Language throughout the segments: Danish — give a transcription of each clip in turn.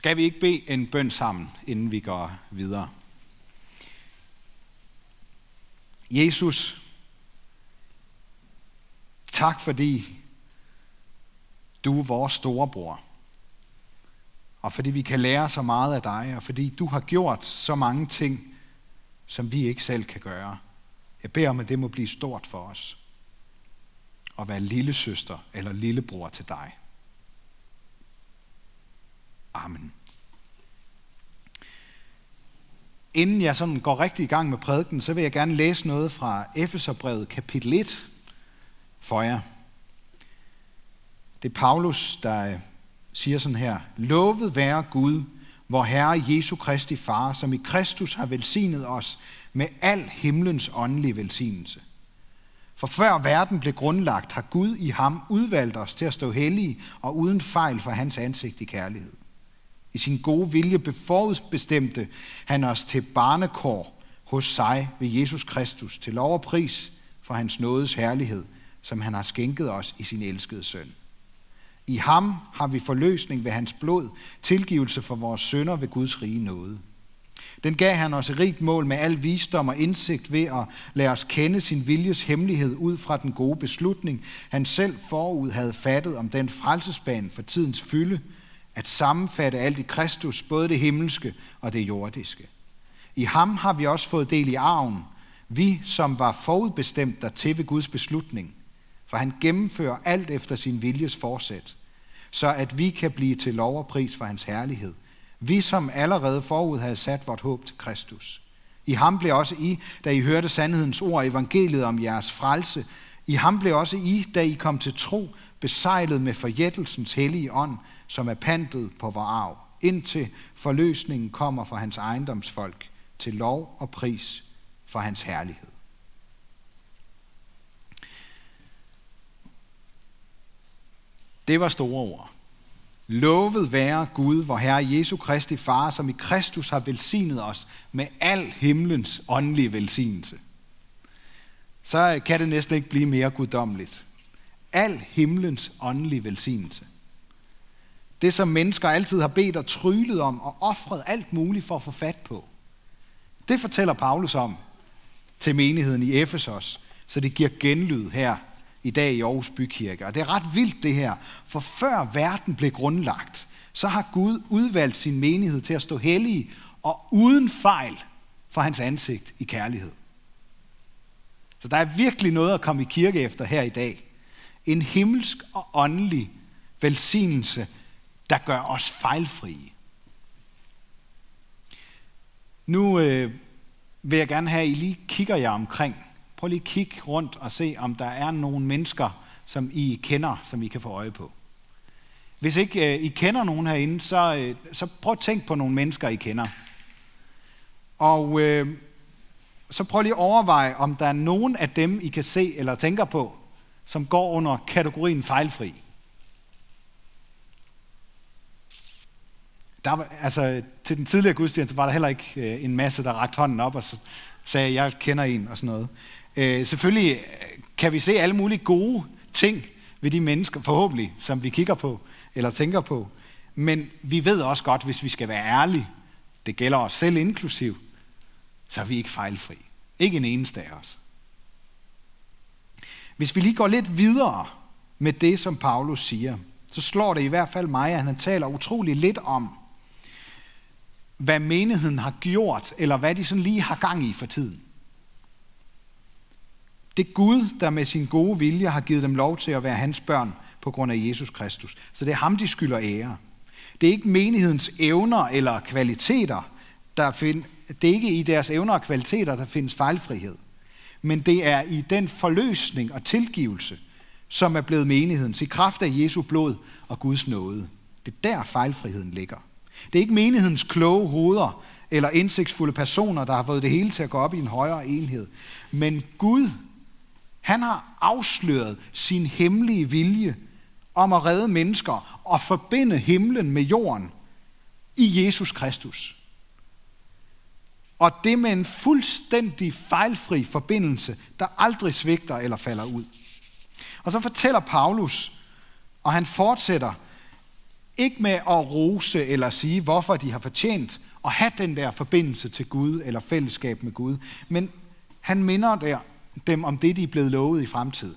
Skal vi ikke bede en bøn sammen, inden vi går videre? Jesus, tak fordi du er vores storebror. Og fordi vi kan lære så meget af dig, og fordi du har gjort så mange ting, som vi ikke selv kan gøre. Jeg beder om, at det må blive stort for os. At være lille søster eller lillebror til dig. Amen. Inden jeg sådan går rigtig i gang med prædiken, så vil jeg gerne læse noget fra Efeserbrevet kapitel 1 for jer. Det er Paulus, der siger sådan her. Lovet være Gud, vor Herre Jesu Kristi Far, som i Kristus har velsignet os med al himlens åndelige velsignelse. For før verden blev grundlagt, har Gud i ham udvalgt os til at stå hellige og uden fejl for hans ansigt i kærlighed. I sin gode vilje beforudbestemte han os til barnekår hos sig ved Jesus Kristus, til lov og pris for hans nådes herlighed, som han har skænket os i sin elskede søn. I ham har vi forløsning ved hans blod, tilgivelse for vores sønder ved Guds rige nåde. Den gav han os et rigt mål med al visdom og indsigt ved at lade os kende sin viljes hemmelighed ud fra den gode beslutning, han selv forud havde fattet om den frelsesbane for tidens fylde, at sammenfatte alt i Kristus, både det himmelske og det jordiske. I ham har vi også fået del i arven, vi som var forudbestemt dertil ved Guds beslutning, for han gennemfører alt efter sin viljes forsæt, så at vi kan blive til lov og pris for hans herlighed. Vi som allerede forud havde sat vort håb til Kristus. I ham blev også I, da I hørte sandhedens ord, evangeliet om jeres frelse. I ham blev også I, da I kom til tro, besejlet med forjættelsens hellige ånd, som er pantet på vor arv, indtil forløsningen kommer for hans ejendomsfolk til lov og pris for hans herlighed. Det var store ord. Lovet være Gud, vor Herre Jesu Kristi Far, som i Kristus har velsignet os med al himlens åndelige velsignelse. Så kan det næsten ikke blive mere guddommeligt. Al himlens åndelige velsignelse. Det, som mennesker altid har bedt og tryllet om og offret alt muligt for at få fat på. Det fortæller Paulus om til menigheden i Efesos, så det giver genlyd her i dag i Aarhus Bykirke. Og det er ret vildt det her, for før verden blev grundlagt, så har Gud udvalgt sin menighed til at stå hellig og uden fejl for hans ansigt i kærlighed. Så der er virkelig noget at komme i kirke efter her i dag. En himmelsk og åndelig velsignelse, der gør os fejlfrie. Nu øh, vil jeg gerne have, at I lige kigger jer omkring. Prøv lige at kigge rundt og se, om der er nogle mennesker, som I kender, som I kan få øje på. Hvis ikke øh, I kender nogen herinde, så, øh, så prøv at tænke på nogle mennesker, I kender. Og øh, så prøv lige at overveje, om der er nogen af dem, I kan se eller tænker på, som går under kategorien fejlfri. Der var, altså, til den tidligere gudstjeneste var der heller ikke øh, en masse, der rakte hånden op og så sagde, jeg kender en og sådan noget. Øh, selvfølgelig øh, kan vi se alle mulige gode ting ved de mennesker, forhåbentlig, som vi kigger på eller tænker på. Men vi ved også godt, hvis vi skal være ærlige, det gælder os selv inklusiv, så er vi ikke fejlfri. Ikke en eneste af os. Hvis vi lige går lidt videre med det, som Paulus siger, så slår det i hvert fald mig, at han taler utrolig lidt om, hvad menigheden har gjort, eller hvad de sådan lige har gang i for tiden. Det er Gud, der med sin gode vilje har givet dem lov til at være hans børn på grund af Jesus Kristus. Så det er ham, de skylder ære. Det er ikke menighedens evner eller kvaliteter, der find, det er ikke i deres evner og kvaliteter, der findes fejlfrihed. Men det er i den forløsning og tilgivelse, som er blevet menighedens i kraft af Jesu blod og Guds nåde. Det er der fejlfriheden ligger. Det er ikke menighedens kloge hoveder eller indsigtsfulde personer, der har fået det hele til at gå op i en højere enhed. Men Gud, han har afsløret sin hemmelige vilje om at redde mennesker og forbinde himlen med jorden i Jesus Kristus. Og det med en fuldstændig fejlfri forbindelse, der aldrig svigter eller falder ud. Og så fortæller Paulus, og han fortsætter, ikke med at rose eller sige, hvorfor de har fortjent at have den der forbindelse til Gud eller fællesskab med Gud, men han minder der, dem om det, de er blevet lovet i fremtiden.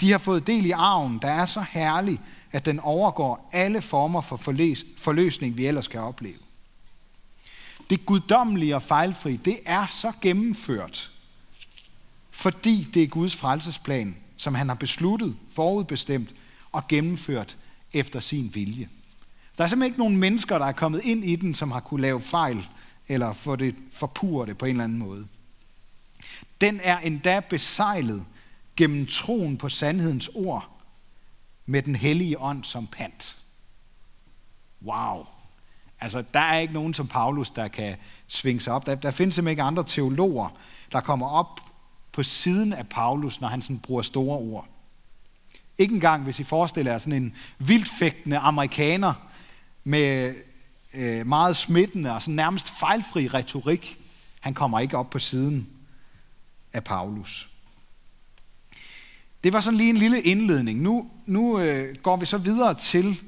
De har fået del i arven, der er så herlig, at den overgår alle former for forløs, forløsning, vi ellers kan opleve. Det guddommelige og fejlfri, det er så gennemført, fordi det er Guds frelsesplan, som han har besluttet, forudbestemt og gennemført efter sin vilje. Der er simpelthen ikke nogen mennesker, der er kommet ind i den, som har kunne lave fejl eller få det forpure det på en eller anden måde. Den er endda besejlet gennem troen på sandhedens ord med den hellige ånd som pant. Wow. Altså, der er ikke nogen som Paulus, der kan svinge sig op. Der, der findes simpelthen ikke andre teologer, der kommer op på siden af Paulus, når han sådan bruger store ord. Ikke engang, hvis I forestiller jer sådan en vildfægtende amerikaner med øh, meget smittende og sådan nærmest fejlfri retorik. Han kommer ikke op på siden af Paulus. Det var sådan lige en lille indledning. Nu, nu øh, går vi så videre til,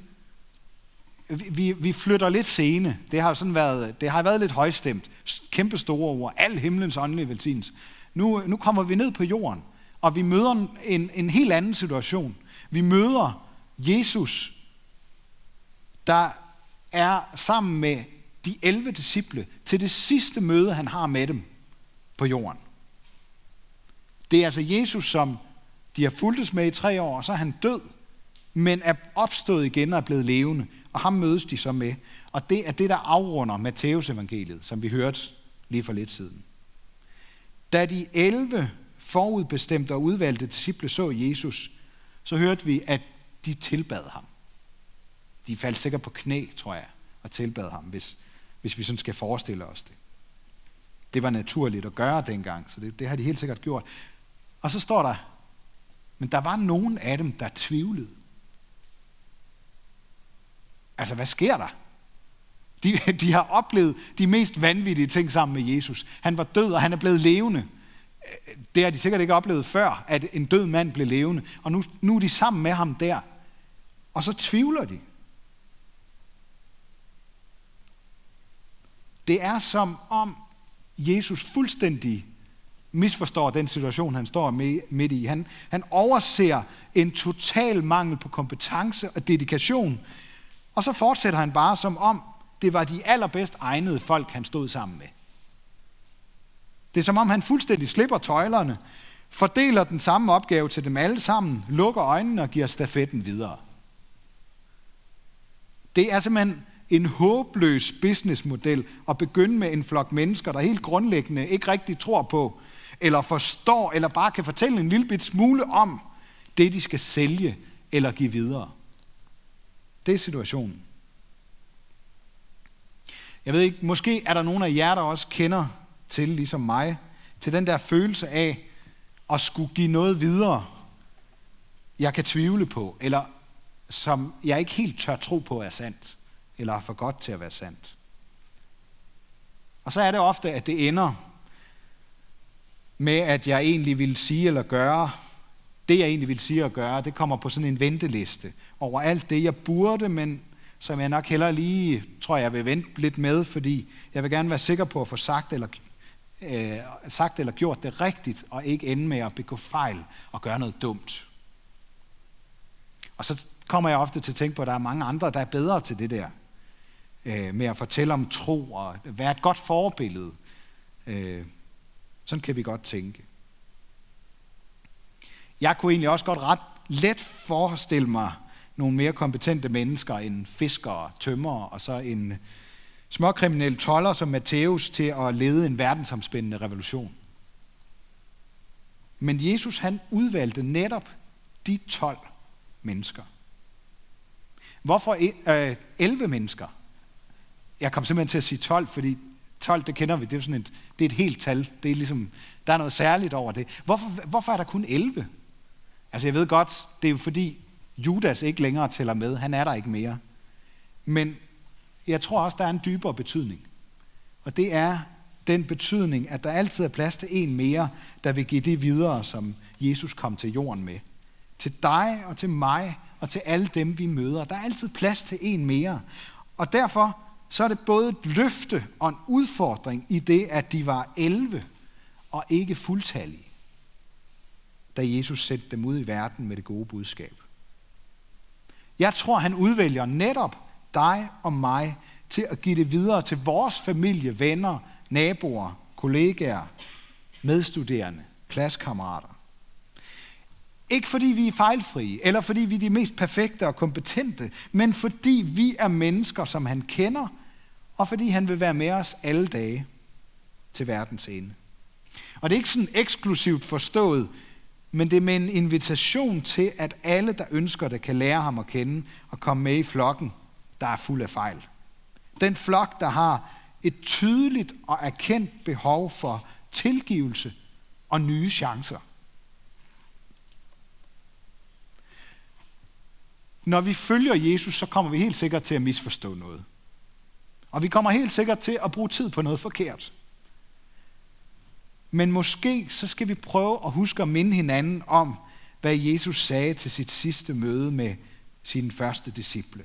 vi, vi flytter lidt scene. Det har sådan været, det har været lidt højstemt. Kæmpe store ord. Al himlens åndelige velsignelse. Nu, øh, nu kommer vi ned på jorden, og vi møder en, en helt anden situation. Vi møder Jesus, der er sammen med de 11 disciple til det sidste møde, han har med dem på jorden. Det er altså Jesus, som de har fulgtes med i tre år, og så er han død, men er opstået igen og er blevet levende. Og ham mødes de så med. Og det er det, der afrunder Matteus evangeliet, som vi hørte lige for lidt siden. Da de 11 forudbestemte og udvalgte disciple så Jesus, så hørte vi, at de tilbad ham. De faldt sikkert på knæ, tror jeg, og tilbad ham, hvis, hvis vi sådan skal forestille os det. Det var naturligt at gøre dengang, så det, det har de helt sikkert gjort. Og så står der, men der var nogen af dem, der tvivlede. Altså, hvad sker der? De, de har oplevet de mest vanvittige ting sammen med Jesus. Han var død, og han er blevet levende. Det har de sikkert ikke oplevet før, at en død mand blev levende. Og nu, nu er de sammen med ham der. Og så tvivler de. Det er som om Jesus fuldstændig misforstår den situation, han står midt i. Han, han overser en total mangel på kompetence og dedikation, og så fortsætter han bare som om, det var de allerbedst egnede folk, han stod sammen med. Det er som om, han fuldstændig slipper tøjlerne, fordeler den samme opgave til dem alle sammen, lukker øjnene og giver stafetten videre. Det er simpelthen en håbløs businessmodel at begynde med en flok mennesker, der helt grundlæggende ikke rigtig tror på, eller forstår, eller bare kan fortælle en lille bit smule om det, de skal sælge eller give videre. Det er situationen. Jeg ved ikke, måske er der nogen af jer, der også kender til, ligesom mig, til den der følelse af at skulle give noget videre, jeg kan tvivle på, eller som jeg ikke helt tør tro på er sandt, eller er for godt til at være sandt. Og så er det ofte, at det ender med, at jeg egentlig vil sige eller gøre, det jeg egentlig vil sige og gøre, det kommer på sådan en venteliste over alt det, jeg burde, men som jeg nok heller lige, tror jeg, vil vente lidt med, fordi jeg vil gerne være sikker på at få sagt eller, øh, sagt eller gjort det rigtigt, og ikke ende med at begå fejl og gøre noget dumt. Og så kommer jeg ofte til at tænke på, at der er mange andre, der er bedre til det der, øh, med at fortælle om tro og være et godt forbillede. Øh, sådan kan vi godt tænke. Jeg kunne egentlig også godt ret let forestille mig nogle mere kompetente mennesker end fiskere, tømmer og så en småkriminelle toller som Matthæus til at lede en verdensomspændende revolution. Men Jesus han udvalgte netop de 12 mennesker. Hvorfor 11 øh, mennesker? Jeg kom simpelthen til at sige 12, fordi 12, det kender vi, det er, sådan et, det er et helt tal. Det er ligesom, der er noget særligt over det. Hvorfor, hvorfor er der kun 11? Altså jeg ved godt, det er jo fordi Judas ikke længere tæller med. Han er der ikke mere. Men jeg tror også, der er en dybere betydning. Og det er den betydning, at der altid er plads til en mere, der vil give det videre, som Jesus kom til jorden med. Til dig og til mig og til alle dem, vi møder. Der er altid plads til en mere. Og derfor så er det både et løfte og en udfordring i det, at de var 11 og ikke fuldtallige, da Jesus sendte dem ud i verden med det gode budskab. Jeg tror, han udvælger netop dig og mig til at give det videre til vores familie, venner, naboer, kollegaer, medstuderende, klassekammerater. Ikke fordi vi er fejlfrie, eller fordi vi er de mest perfekte og kompetente, men fordi vi er mennesker, som han kender, og fordi han vil være med os alle dage til verdens ende. Og det er ikke sådan eksklusivt forstået, men det er med en invitation til, at alle, der ønsker det, kan lære ham at kende og komme med i flokken, der er fuld af fejl. Den flok, der har et tydeligt og erkendt behov for tilgivelse og nye chancer. Når vi følger Jesus, så kommer vi helt sikkert til at misforstå noget. Og vi kommer helt sikkert til at bruge tid på noget forkert. Men måske så skal vi prøve at huske at minde hinanden om, hvad Jesus sagde til sit sidste møde med sine første disciple.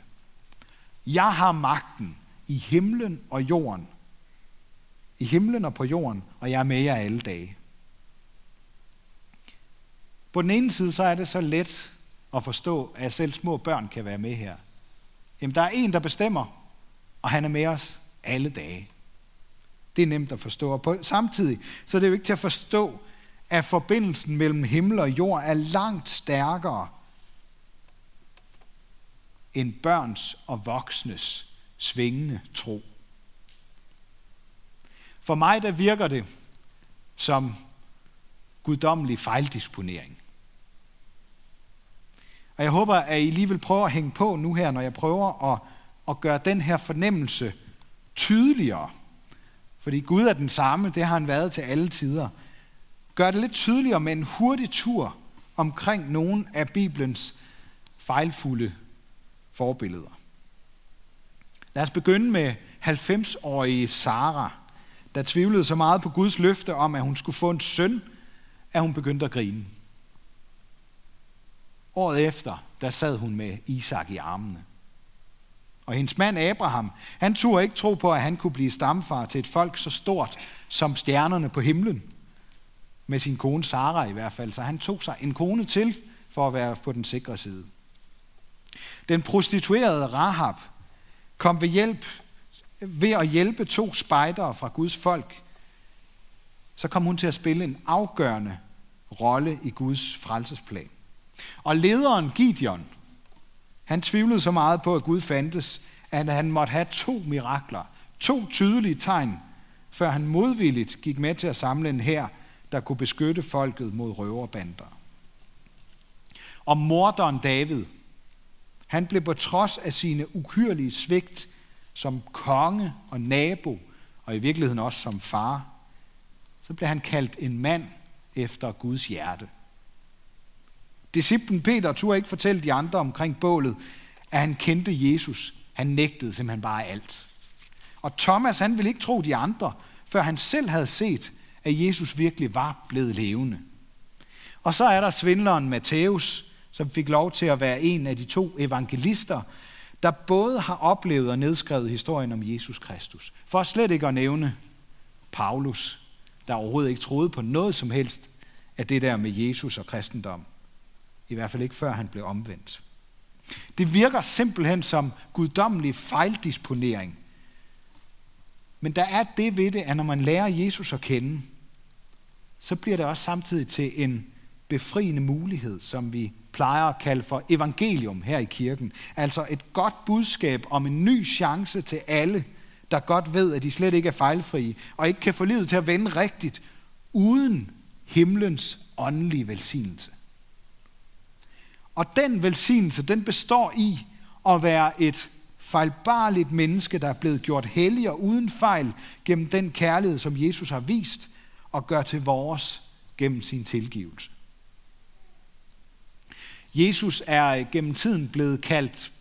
Jeg har magten i himlen og jorden. I himlen og på jorden, og jeg er med jer alle dage. På den ene side, så er det så let at forstå, at selv små børn kan være med her. Jamen, der er en, der bestemmer, og han er med os alle dage. Det er nemt at forstå. Og på, samtidig så er det jo ikke til at forstå, at forbindelsen mellem himmel og jord er langt stærkere end børns og voksnes svingende tro. For mig der virker det som guddommelig fejldisponering. Og jeg håber, at I lige vil prøve at hænge på nu her, når jeg prøver at, at gøre den her fornemmelse tydeligere. Fordi Gud er den samme, det har han været til alle tider. Gør det lidt tydeligere med en hurtig tur omkring nogle af Bibelens fejlfulde forbilleder. Lad os begynde med 90-årige Sara, der tvivlede så meget på Guds løfte om, at hun skulle få en søn, at hun begyndte at grine. Året efter, der sad hun med Isak i armene. Og hendes mand Abraham, han turde ikke tro på, at han kunne blive stamfar til et folk så stort som stjernerne på himlen. Med sin kone Sara i hvert fald. Så han tog sig en kone til for at være på den sikre side. Den prostituerede Rahab kom ved, hjælp, ved at hjælpe to spejdere fra Guds folk. Så kom hun til at spille en afgørende rolle i Guds frelsesplan. Og lederen Gideon, han tvivlede så meget på, at Gud fandtes, at han måtte have to mirakler, to tydelige tegn, før han modvilligt gik med til at samle en hær, der kunne beskytte folket mod røverbander. Og morderen David, han blev på trods af sine ukyrlige svigt som konge og nabo, og i virkeligheden også som far, så blev han kaldt en mand efter Guds hjerte. Disciplen Peter turde ikke fortælle de andre omkring bålet, at han kendte Jesus. Han nægtede simpelthen bare alt. Og Thomas, han ville ikke tro de andre, før han selv havde set, at Jesus virkelig var blevet levende. Og så er der svindleren Matthæus, som fik lov til at være en af de to evangelister, der både har oplevet og nedskrevet historien om Jesus Kristus. For slet ikke at nævne Paulus, der overhovedet ikke troede på noget som helst af det der med Jesus og kristendom. I hvert fald ikke før han blev omvendt. Det virker simpelthen som guddommelig fejldisponering. Men der er det ved det, at når man lærer Jesus at kende, så bliver det også samtidig til en befriende mulighed, som vi plejer at kalde for evangelium her i kirken. Altså et godt budskab om en ny chance til alle, der godt ved, at de slet ikke er fejlfrie, og ikke kan få livet til at vende rigtigt, uden himlens åndelige velsignelse. Og den velsignelse, den består i at være et fejlbarligt menneske, der er blevet gjort hellig og uden fejl gennem den kærlighed, som Jesus har vist og gør til vores gennem sin tilgivelse. Jesus er øh, gennem tiden blevet kaldt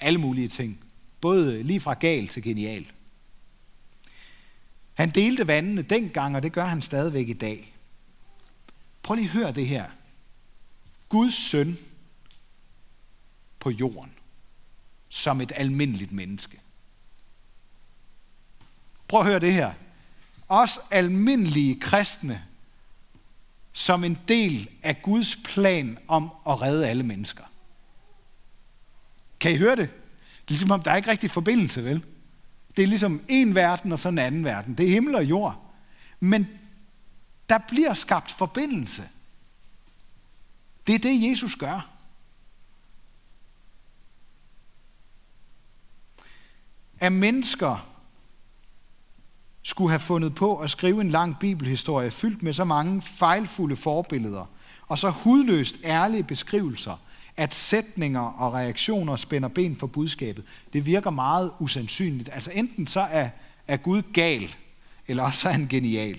alle mulige ting, både lige fra gal til genial. Han delte vandene dengang, og det gør han stadigvæk i dag. Prøv lige at høre det her. Guds søn på jorden som et almindeligt menneske. Prøv at høre det her. Os almindelige kristne som en del af Guds plan om at redde alle mennesker. Kan I høre det? Det er ligesom om, der er ikke rigtig forbindelse, vel? Det er ligesom en verden og så en anden verden. Det er himmel og jord. Men der bliver skabt forbindelse. Det er det, Jesus gør. Af mennesker skulle have fundet på at skrive en lang bibelhistorie fyldt med så mange fejlfulde forbilleder og så hudløst ærlige beskrivelser, at sætninger og reaktioner spænder ben for budskabet, det virker meget usandsynligt. Altså enten så er, er Gud gal, eller også er han genial.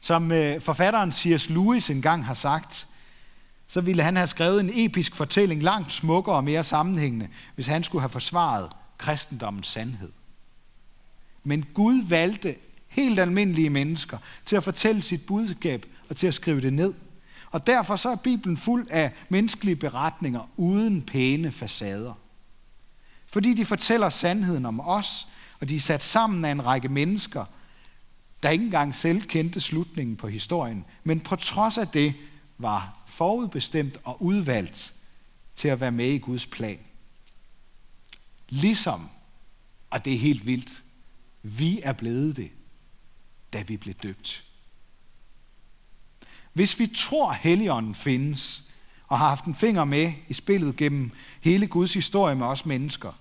Som øh, forfatteren C.S. Lewis engang har sagt, så ville han have skrevet en episk fortælling langt smukkere og mere sammenhængende, hvis han skulle have forsvaret kristendommens sandhed. Men Gud valgte helt almindelige mennesker til at fortælle sit budskab og til at skrive det ned. Og derfor så er Bibelen fuld af menneskelige beretninger uden pæne facader. Fordi de fortæller sandheden om os, og de er sat sammen af en række mennesker, der ikke engang selv kendte slutningen på historien, men på trods af det var forudbestemt og udvalgt til at være med i Guds plan. Ligesom, og det er helt vildt, vi er blevet det, da vi blev døbt. Hvis vi tror, Helligånden findes, og har haft en finger med i spillet gennem hele Guds historie med os mennesker,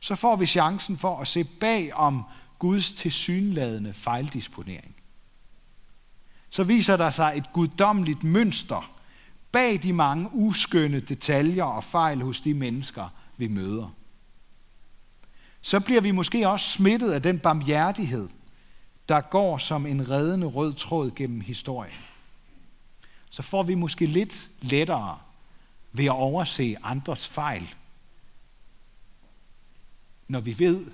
så får vi chancen for at se bag om Guds tilsyneladende fejldisponering. Så viser der sig et guddommeligt mønster bag de mange uskønne detaljer og fejl hos de mennesker, vi møder. Så bliver vi måske også smittet af den barmhjertighed, der går som en reddende rød tråd gennem historien. Så får vi måske lidt lettere ved at overse andres fejl, når vi ved,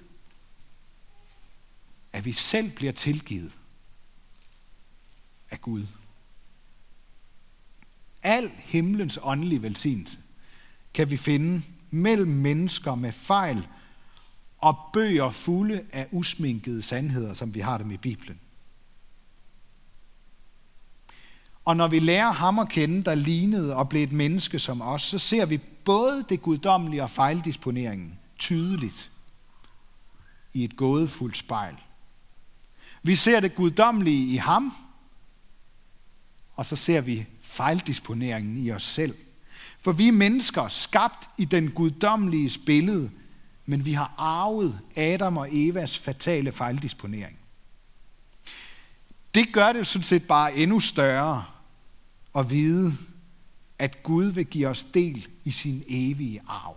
at vi selv bliver tilgivet af Gud. Al himlens åndelige velsignelse kan vi finde mellem mennesker med fejl og bøger fulde af usminkede sandheder, som vi har dem i Bibelen. Og når vi lærer ham at kende, der lignede og blev et menneske som os, så ser vi både det guddommelige og fejldisponeringen tydeligt i et gådefuldt spejl. Vi ser det guddommelige i ham, og så ser vi fejldisponeringen i os selv. For vi er mennesker skabt i den guddommelige billede, men vi har arvet Adam og Evas fatale fejldisponering. Det gør det sådan set bare endnu større at vide, at Gud vil give os del i sin evige arv.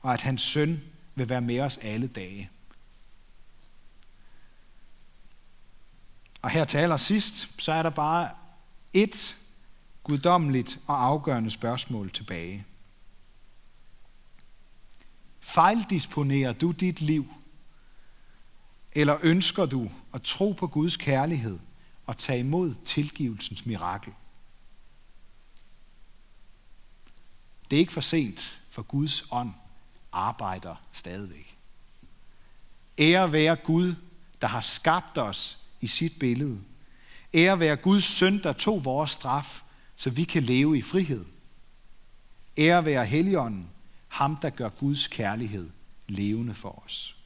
Og at hans søn vil være med os alle dage. Og her til allersidst, så er der bare et guddommeligt og afgørende spørgsmål tilbage. Fejldisponerer du dit liv? Eller ønsker du at tro på Guds kærlighed og tage imod tilgivelsens mirakel? Det er ikke for sent, for Guds ånd arbejder stadigvæk. Ære være Gud, der har skabt os i sit billede. Ære være Guds søn, der tog vores straf, så vi kan leve i frihed. Ære være Helligånden, ham der gør Guds kærlighed levende for os.